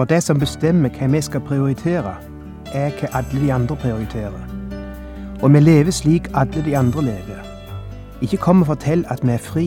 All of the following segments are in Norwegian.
For det som bestemmer hva vi skal prioritere, er hva alle de andre prioriterer. Og vi lever slik alle de andre lever. Ikke kom og fortell at vi er fri.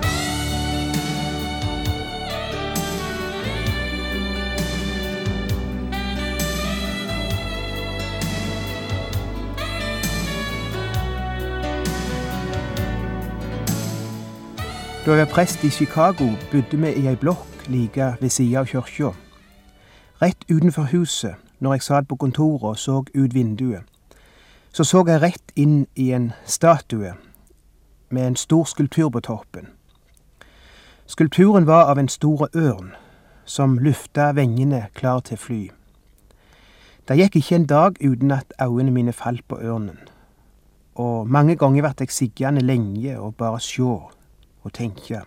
Da jeg var prest i Chicago, bodde vi i ei blokk like ved sida av kirka. Rett utenfor huset, når jeg satt på kontoret og så ut vinduet, så så jeg rett inn i en statue med en stor skulptur på toppen. Skulpturen var av en stor ørn som lufta vengene klar til fly. Det gikk ikke en dag uten at øynene mine falt på ørnen, og mange ganger ble jeg sittende lenge og bare sjå og tenke.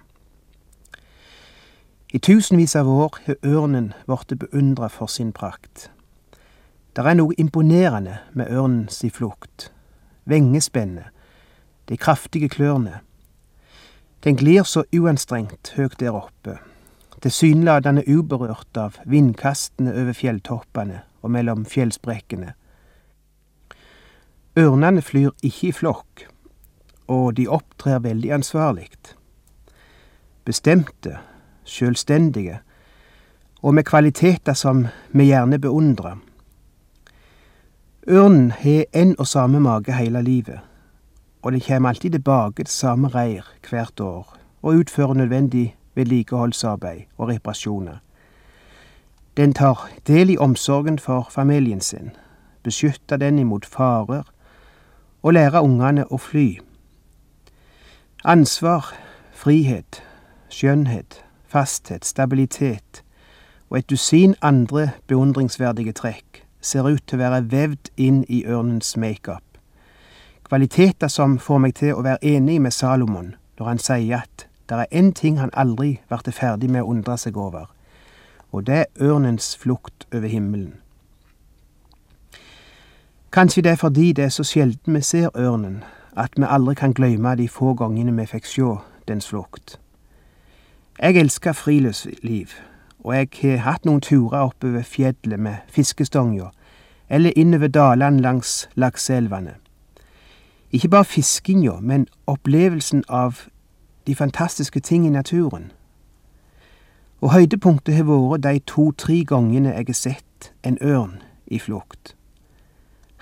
I tusenvis av år har ørnen blitt beundra for sin prakt. Det er noe imponerende med ørnens flukt. Vengespennet, de kraftige klørne. Den glir så uanstrengt høyt der oppe, tilsynelatende uberørt av vindkastene over fjelltoppene og mellom fjellsprekkene. Ørnene flyr ikke i flokk, og de opptrer veldig ansvarlig bestemte, sjølstendige, og med kvaliteter som vi gjerne beundrer. Ørnen har en og samme mage hele livet, og det kommer alltid tilbake til samme reir hvert år og utfører nødvendig vedlikeholdsarbeid og reparasjoner. Den tar del i omsorgen for familien sin, beskytter den imot farer og lærer ungene å fly. Ansvar, frihet, skjønnhet, fasthet, stabilitet og et dusin andre beundringsverdige trekk ser ut til å være vevd inn i ørnens makeup. Kvaliteter som får meg til å være enig med Salomon når han sier at det er én ting han aldri ble ferdig med å undre seg over, og det er ørnens flukt over himmelen. Kanskje det er fordi det er så sjelden vi ser ørnen, at vi aldri kan glemme de få gangene vi fikk sjå dens flukt. Jeg elsker friluftsliv, og jeg har hatt noen turer oppover fjellet med fiskestonga, eller innover dalene langs lakseelvene. Ikke bare fiskinga, men opplevelsen av de fantastiske ting i naturen. Og høydepunktet har vært de to-tre gangene jeg har sett en ørn i flukt.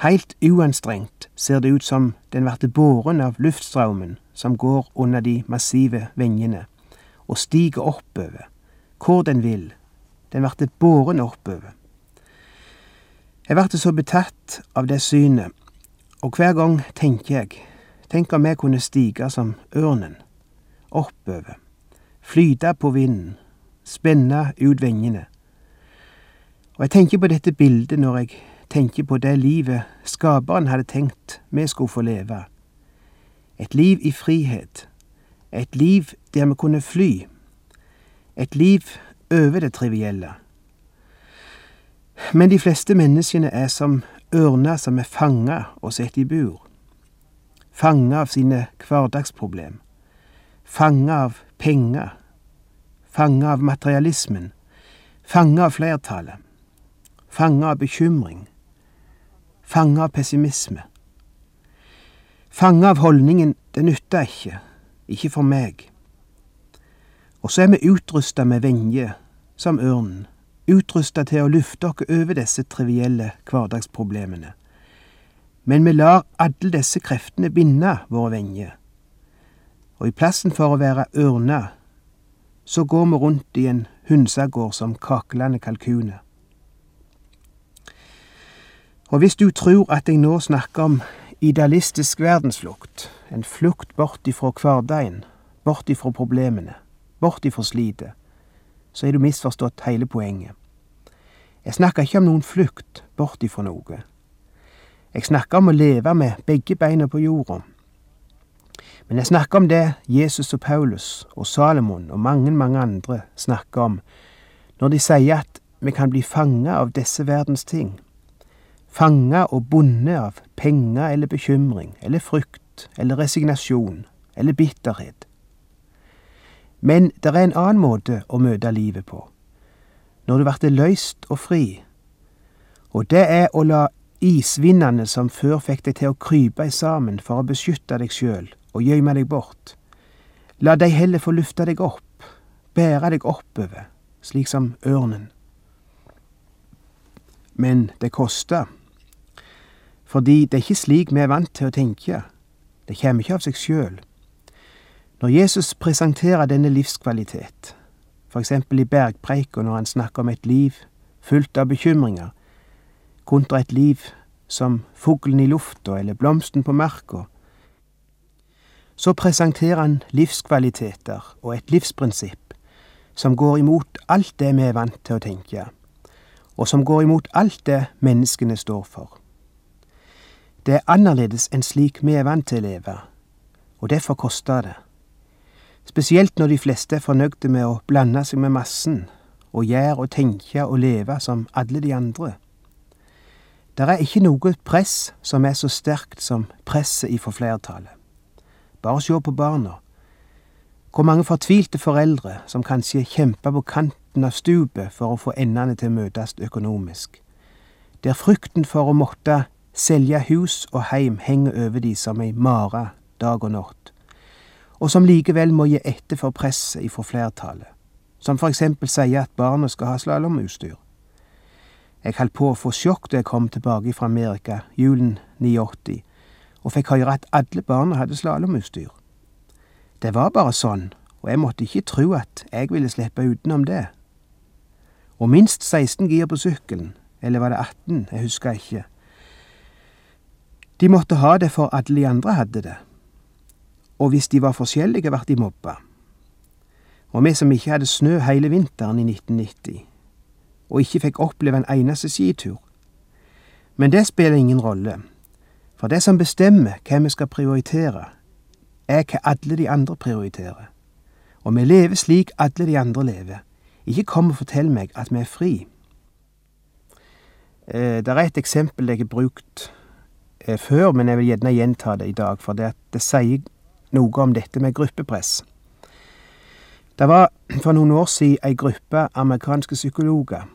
Heilt uanstrengt ser det ut som den blir båren av luftstraumen som går under de massive vengene og stiger oppover, hvor den vil. Den vert båren oppover. Jeg vert så betatt av det synet, og hver gang tenker jeg, tenk om jeg kunne stige som ørnen, oppover, flyte på vinden, spenne ut vingene. Og jeg tenker på dette bildet når jeg tenker på det livet skaperen hadde tenkt vi skulle få leve. Et liv i frihet, et liv der vi kunne fly. Et liv over det trivielle. Men de fleste menneskene er som ørner som er fanga og satt i bur. Fanga av sine hverdagsproblem. Fanga av penger. Fanga av materialismen. Fanga av flertallet. Fanga av bekymring. Fanga av pessimisme. Fanga av holdningen 'det nytter ikke', ikke for meg. Og så er vi utrusta med venje, som ørnen, utrusta til å lufte oss over disse trivielle hverdagsproblemene. Men vi lar alle disse kreftene binde våre venjer. Og i plassen for å være ørner, så går vi rundt i en hønsegård som kaklende kalkuner. Og hvis du tror at jeg nå snakker om idealistisk verdensflukt, en flukt bort ifra hverdagen, bort ifra problemene, bort ifra slitet, så har du misforstått hele poenget. Jeg snakker ikke om noen flukt bort ifra noe. Jeg snakker om å leve med begge beina på jorda. Men jeg snakker om det Jesus og Paulus og Salomon og mange, mange andre snakker om når de sier at vi kan bli fanga av disse verdens ting. Fanga og bundet av penger eller bekymring eller frykt eller resignasjon eller bitterhet. Men det er en annen måte å møte livet på. Når du blir løyst og fri. Og det er å la isvindene som før fikk deg til å krype sammen for å beskytte deg sjøl og gjemme deg bort, la de heller få lufte deg opp, bære deg oppover, slik som ørnen. Men det koster, fordi det er ikke slik vi er vant til å tenke, det kommer ikke av seg sjøl. Når Jesus presenterer denne livskvalitet, eksempel i bergpreika når han snakker om et liv fullt av bekymringer, kontra et liv som fuglen i lufta eller blomsten på marka, så presenterer han livskvaliteter og et livsprinsipp som går imot alt det vi er vant til å tenke, og som går imot alt det menneskene står for. Det er annerledes enn slik vi er vant til å leve, og derfor koster det. Spesielt når de fleste er fornøyde med å blande seg med massen og gjøre og tenke og leve som alle de andre. Det er ikke noe press som er så sterkt som presset ifra flertallet. Bare se på barna. Hvor mange fortvilte foreldre som kanskje kjemper på kanten av stupet for å få endene til å møtes økonomisk. Der frykten for å måtte selge hus og heim henger over de som ei mare dag og natt, og som likevel må gi etter for presset ifra flertallet, som for eksempel sier at barna skal ha slalåmutstyr. Jeg holdt på å få sjokk da jeg kom tilbake fra Amerika julen 89 og fikk høre at alle barna hadde slalåmutstyr. Det var bare sånn, og jeg måtte ikke tro at jeg ville slippe utenom det. Og minst 16 gir på sykkelen, eller var det 18, jeg husker ikke. De måtte ha det for alle de andre hadde det, og hvis de var forskjellige, ble de mobba. Og vi som ikke hadde snø hele vinteren i 1990, og ikke fikk oppleve en eneste skitur. Men det spiller ingen rolle, for det som bestemmer hva vi skal prioritere, er hva alle de andre prioriterer. Og vi lever slik alle de andre lever. Ikke kom og fortell meg at vi er fri. Eh, det er et eksempel jeg har brukt eh, før, men jeg vil gjerne gjenta det i dag, for det, det sier noe om dette med gruppepress. Det var for noen år siden ei gruppe amerikanske psykologer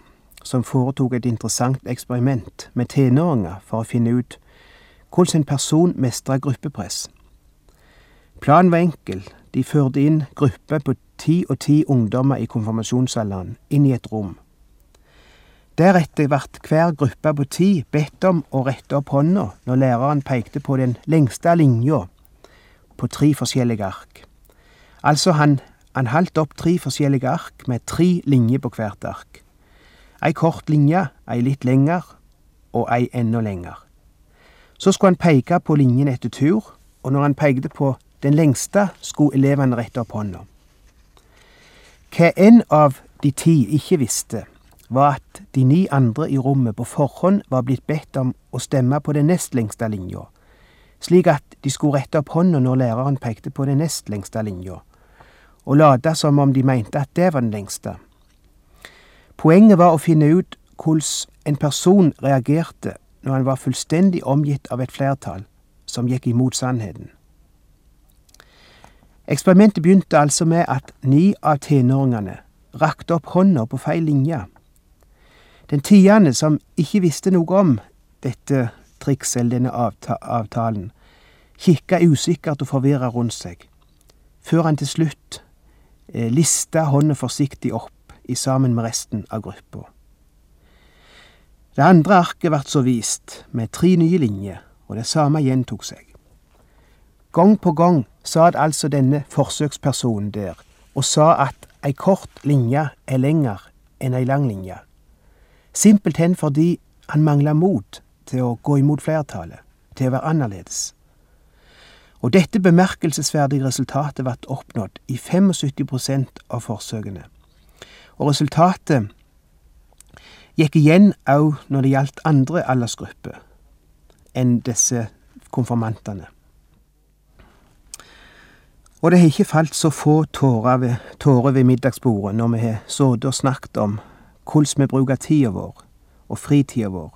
som foretok et interessant eksperiment med tenåringer for å finne ut hvordan en person mestrer gruppepress. Planen var enkel. De førte inn grupper på ti og ti ungdommer i konfirmasjonsalderen inn i et rom. Deretter ble hver gruppe på ti bedt om å rette opp hånda når læreren pekte på den lengste linja på tre forskjellige ark. Altså, han, han holdt opp tre forskjellige ark med tre linjer på hvert ark. Ei kort linje, ei litt lengre og ei enda lengre. Så skulle han peke på linjen etter tur, og når han pekte på den lengste, skulle elevene rette opp hånda. Hva en av de ti ikke visste, var at de ni andre i rommet på forhånd var blitt bedt om å stemme på den nest lengste linja, slik at de skulle rette opp hånda når læreren pekte på den nest lengste linja, og late som om de mente at det var den lengste. Poenget var å finne ut hvordan en person reagerte når han var fullstendig omgitt av et flertall som gikk imot sannheten. Eksperimentet begynte altså med at ni av tenåringene rakte opp hånda på feil linje. Den tiende, som ikke visste noe om dette trikset eller denne avtalen, kikka usikkert og forvirra rundt seg, før han til slutt eh, lista hånda forsiktig opp i sammen med resten av gruppa. Det andre arket vart så vist, med tre nye linjer, og det samme gjentok seg. Gang på gang satt altså denne forsøkspersonen der og sa at ei kort linje er lenger enn ei lang linje. Simpelthen fordi han mangla mot til å gå imot flertallet, til å være annerledes. Og dette bemerkelsesverdige resultatet ble oppnådd i 75% av forsøkene. Og resultatet gikk igjen òg når det gjaldt andre aldersgrupper enn disse konfirmantene. Og det har ikke falt så få tårer ved, tårer ved middagsbordet når vi har sittet og snakket om hvordan vi bruker tida vår og fritida vår,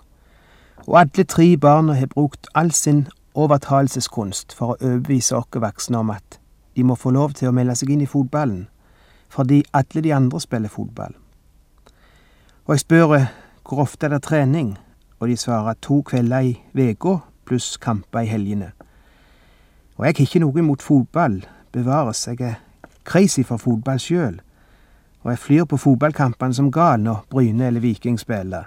og alle tre barna har brukt all sin overtalelseskunst for å overbevise oss voksne om at de må få lov til å melde seg inn i fotballen, fordi alle de andre spiller fotball. Og jeg spør hvor ofte er det trening, og de svarer to kvelder i uka pluss kamper i helgene. Og jeg har ikke noe imot fotball, bevares, jeg er crazy for fotball sjøl, og jeg flyr på fotballkampene som gal når Bryne eller Viking spiller.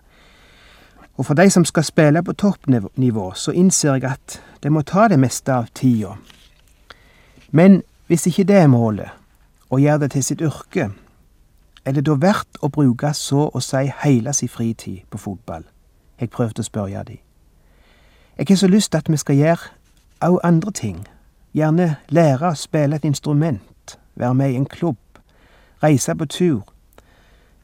Og for de som skal spille på toppnivå, så innser jeg at det må ta det meste av tida. Men hvis ikke det er målet, å gjøre det til sitt yrke, er det da verdt å bruke så å si hele sin fritid på fotball? Jeg prøvde å spørre de. Jeg har så lyst til at vi skal gjøre òg andre ting. Gjerne lære å spille et instrument, være med i en klubb, reise på tur,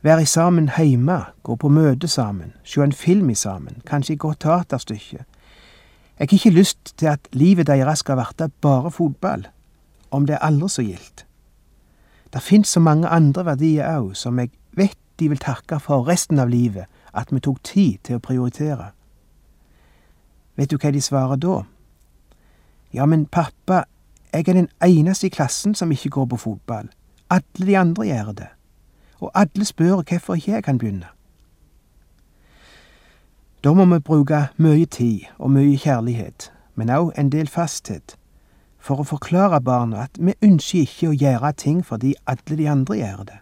være sammen heime, gå på møte sammen, se en film i sammen, kanskje et godt teaterstykke. Jeg har ikke lyst til at livet deres skal verte bare fotball, om det er aldri så gildt. Det fins så mange andre verdier òg som jeg vet de vil takke for resten av livet at vi tok tid til å prioritere. Vet du hva de svarer da? Ja, men pappa, jeg er den eneste i klassen som ikke går på fotball. Alle de andre gjør det. Og alle spør hvorfor ikke jeg kan begynne. Da må vi bruke mye tid og mye kjærlighet, men òg en del fasthet, for å forklare barna at vi ønsker ikke å gjøre ting fordi alle de andre gjør det.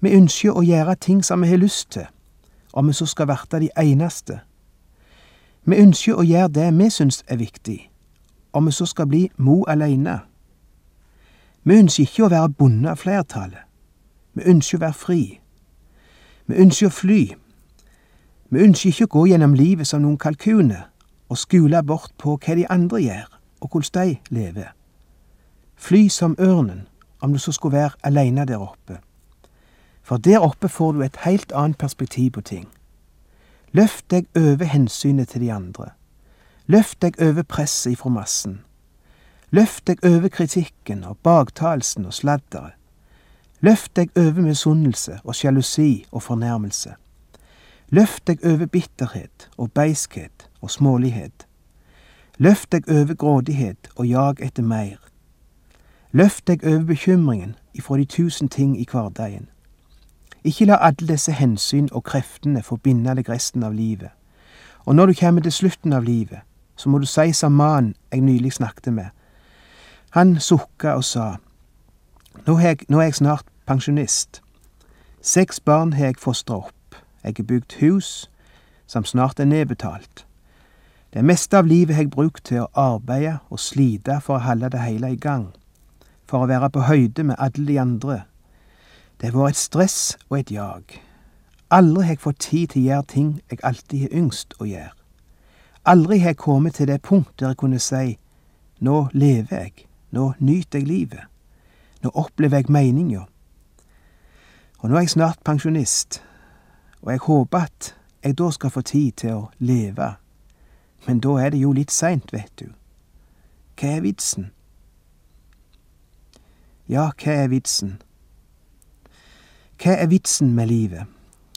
Vi ønsker å gjøre ting som vi har lyst til, om vi så skal verte de eneste. Vi ønsker å gjøre det vi syns er viktig, om vi så skal bli mo aleine. Vi ønsker ikke å være bundet av flertallet. Vi ønsker å være fri. Vi ønsker å fly. Vi ønsker ikke å gå gjennom livet som noen kalkuner og skule bort på hva de andre gjør, og hvordan de lever. Fly som ørnen, om du så skulle være aleine der oppe. For der oppe får du et helt annet perspektiv på ting. Løft deg over hensynet til de andre. Løft deg over presset ifra massen. Løft deg over kritikken og baktalelsen og sladderet. Løft deg over misunnelse og sjalusi og fornærmelse. Løft deg over bitterhet og beiskhet og smålighet. Løft deg over grådighet og jag etter mer. Løft deg over bekymringen ifra de tusen ting i hverdagen. Ikke la alle disse hensyn og kreftene forbinde deg resten av livet. Og når du kommer til slutten av livet, så må du si som mannen jeg nylig snakket med. Han sukka og sa, nå er, jeg, nå er jeg snart pensjonist. Seks barn har jeg fostra opp. Jeg har bygd hus som snart er nedbetalt. Det meste av livet har jeg brukt til å arbeide og slite for å holde det hele i gang, for å være på høyde med alle de andre. Det har vært et stress og et jag. Aldri har jeg fått tid til å gjøre ting jeg alltid har yngst å gjøre. Aldri har jeg kommet til det punkt der jeg kunne si nå lever jeg, nå nyter jeg livet, nå opplever jeg meninga. Og nå er jeg snart pensjonist, og jeg håper at jeg da skal få tid til å leve. Men da er det jo litt seint, vet du. Hva er vitsen? Ja, hva er vitsen? Hva er vitsen med livet?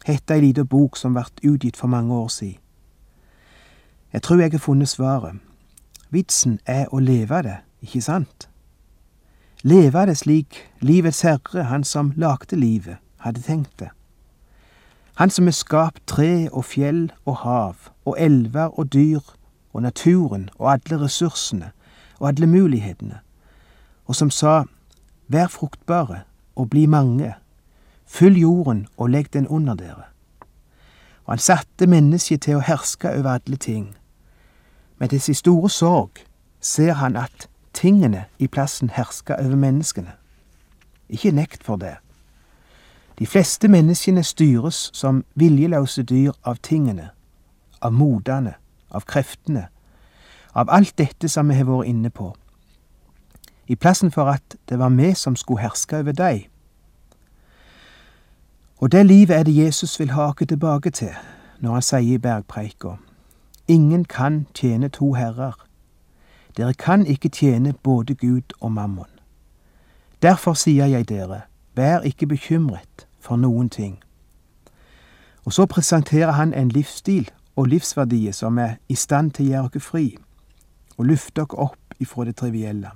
Hette ei lita bok som vart utgitt for mange år siden. Jeg tror jeg har funnet svaret. Vitsen er å leve det, ikke sant? Leve det slik livets herre, han som lagde livet, hadde tenkt det. Han som har skapt tre og fjell og hav og elver og dyr og naturen og alle ressursene og alle mulighetene, og som sa vær fruktbare og bli mange, fyll jorden og legg den under dere. Og han satte mennesket til å herske over alle ting. Men til sin store sorg ser han at tingene i plassen hersker over menneskene. Ikke nekt for det. De fleste menneskene styres som viljeløse dyr av tingene, av modene, av kreftene, av alt dette som vi har vært inne på. I plassen for at det var vi som skulle herske over deg. Og det livet er det Jesus vil ha oss tilbake til når han sier i bergpreika, ingen kan tjene to herrer. Dere kan ikke tjene både Gud og mammon. Derfor sier jeg dere, vær ikke bekymret for noen ting. Og så presenterer han en livsstil og livsverdier som er i stand til å gjøre dere fri, og løfte dere opp ifra det trivielle.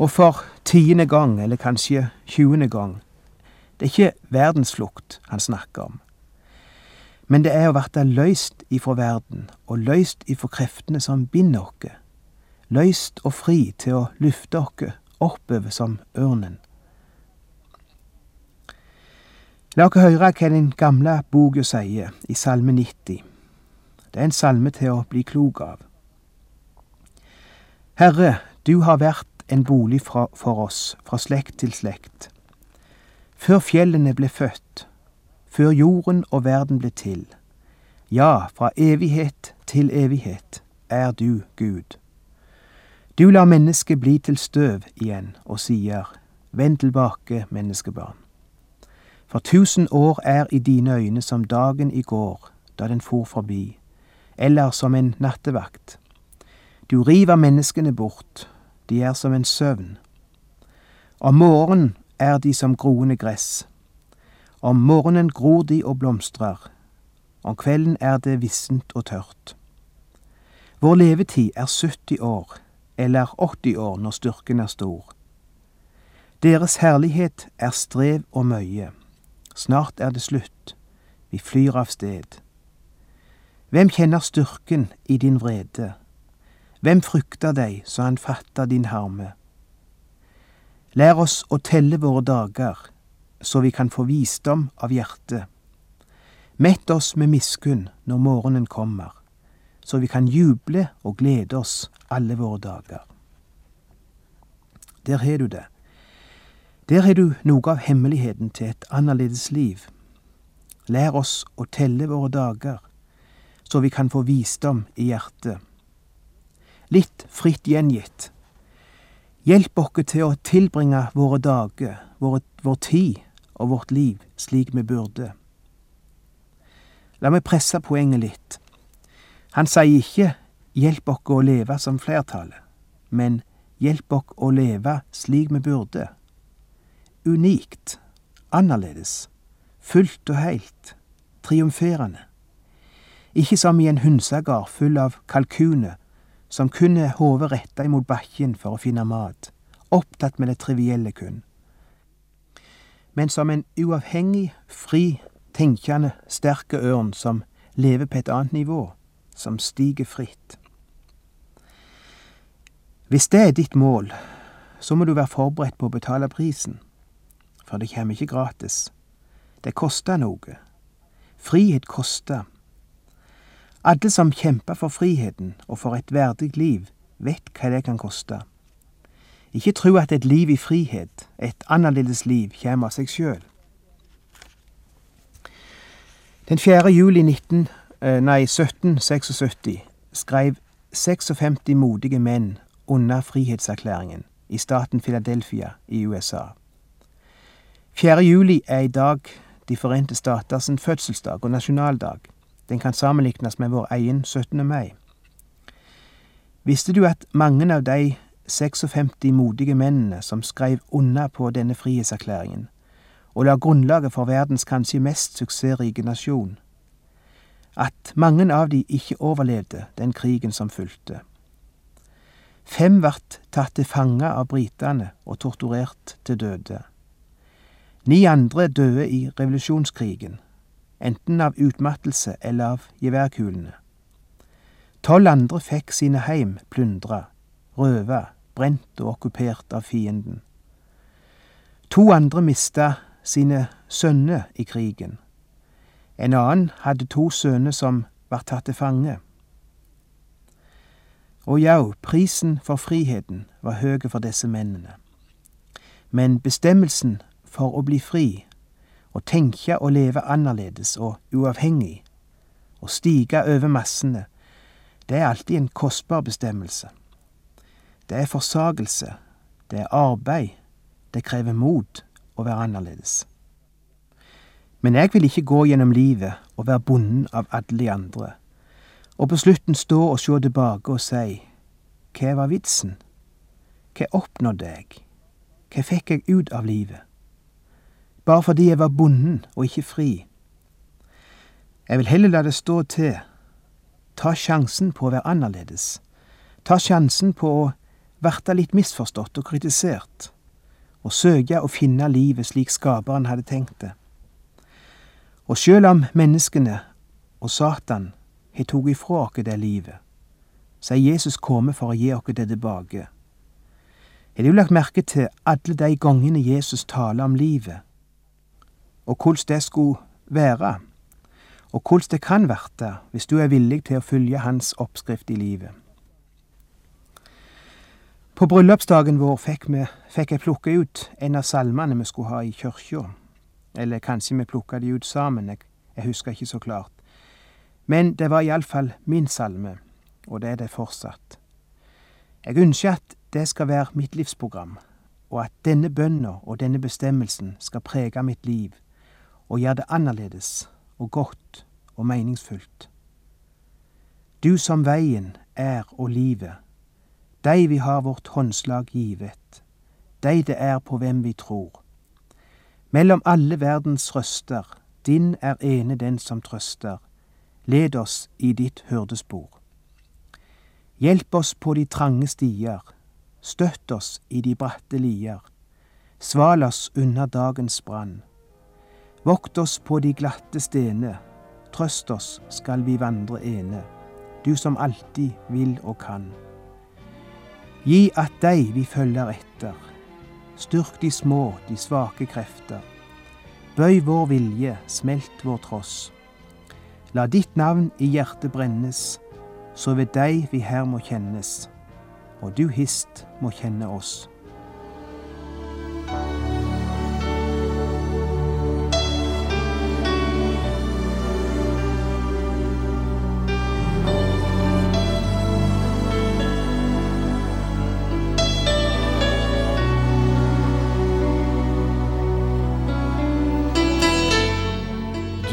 Og for tiende gang, eller kanskje tjuende gang, det er ikke verdensflukt han snakker om. Men det er å verte løyst ifra verden, og løyst ifra kreftene som binder oss. Løyst og fri til å løfte oss oppover som ørnen. La oss høre hva den gamle boka sier i Salme 90. Det er en salme til å bli klok av. Herre, du har vært en bolig for oss fra slekt til slekt. Før fjellene ble født, før jorden og verden ble til. Ja, fra evighet til evighet er du Gud. Du lar mennesket bli til støv igjen og sier, Vend tilbake, menneskebarn. For tusen år er i dine øyne som dagen i går, da den for forbi, eller som en nattevakt. Du river menneskene bort, de er som en søvn. Om morgenen er de som groende gress. Om morgenen gror de og blomstrer, om kvelden er det vissent og tørt. Vår levetid er 70 år, eller 80 år når styrken er stor. Deres herlighet er strev og møye. Snart er det slutt, vi flyr av sted. Hvem kjenner styrken i din vrede? Hvem frykter deg så han fatter din harme? Lær oss å telle våre dager, så vi kan få visdom av hjertet. Mett oss med miskunn når morgenen kommer, så vi kan juble og glede oss alle våre dager. Der har du det. Der har du noe av hemmeligheten til et annerledes liv. Lær oss å telle våre dager, så vi kan få visdom i hjertet. Litt fritt gjengitt Hjelp oss til å tilbringe våre dager, vår, vår tid og vårt liv slik vi burde. La meg presse poenget litt. Han sier ikke hjelp oss å leve som flertallet, men hjelp oss å leve slik vi burde. Unikt, annerledes, fullt og heilt, triumferende. Ikke som i en hønsegard full av kalkuner som kun er hodet retta imot bakken for å finne mat, opptatt med det trivielle kun. Men som en uavhengig, fri, tenkende, sterke ørn som lever på et annet nivå, som stiger fritt. Hvis det er ditt mål, så må du være forberedt på å betale prisen, for det kommer ikke gratis. Det koster noe. Frihet koster. Alle som kjemper for friheten og for et verdig liv, vet hva det kan koste. Ikke tro at et liv i frihet, et annerledes liv, kommer av seg sjøl. Den 4. juli 19, eh, nei, 1776 skrev 56 modige menn under frihetserklæringen i staten Philadelphia i USA. 4. juli er i dag De forente staters fødselsdag og nasjonaldag. Den kan sammenlignes med vår egen 17. mai. Visste du at mange av de 56 modige mennene som skrev unna på denne frihetserklæringen, og la grunnlaget for verdens kanskje mest suksessrike nasjon, at mange av de ikke overlevde den krigen som fulgte. Fem vart tatt til fange av britene og torturert til døde. Ni andre døde i revolusjonskrigen enten av utmattelse eller av geværkulene. Tolv andre fikk sine heim plyndra, røva, brent og okkupert av fienden. To andre mista sine sønner i krigen. En annen hadde to sønner som var tatt til fange. Og jau, prisen for friheten var høy for disse mennene. Men bestemmelsen for å bli fri å tenke og leve annerledes og uavhengig, å stige over massene, det er alltid en kostbar bestemmelse. Det er forsagelse, det er arbeid, det krever mot å være annerledes. Men jeg vil ikke gå gjennom livet og være bonden av alle de andre, og på slutten stå og se tilbake og si, hva var vitsen? Hva oppnådde jeg? Hva fikk jeg ut av livet? Bare fordi jeg var bonden og ikke fri. Jeg vil heller la det stå til. Ta sjansen på å være annerledes. Ta sjansen på å verte litt misforstått og kritisert, og søke å finne livet slik skaperen hadde tenkt det. Og sjøl om menneskene og Satan har tatt ifra oss det livet, så er Jesus kommet for å gi oss det tilbake. Har du lagt merke til alle de gangene Jesus taler om livet, og hvordan det skulle være, og hvordan det kan verte hvis du er villig til å følge hans oppskrift i livet? På bryllupsdagen vår fikk, vi, fikk jeg plukke ut en av salmene vi skulle ha i kyrkja. Eller kanskje vi plukka de ut sammen, jeg, jeg husker ikke så klart. Men det var iallfall min salme, og det er det fortsatt. Jeg ønsker at det skal være mitt livsprogram, og at denne bønna og denne bestemmelsen skal prege mitt liv og gjøre det annerledes og godt og meningsfullt. Du som veien er og livet, Dei vi har vårt håndslag givet, dei det er på hvem vi tror. Mellom alle verdens røster, din er ene den som trøster. Led oss i ditt hyrdespor. Hjelp oss på de trange stier, støtt oss i de bratte lier. Sval oss unna dagens brann. Vokt oss på de glatte stene, trøst oss skal vi vandre ene, du som alltid vil og kan. Gi at deg vi følger etter. Styrk de små, de svake krefter. Bøy vår vilje, smelt vår tross. La ditt navn i hjertet brennes, så ved deg vi her må kjennes, og du hist må kjenne oss.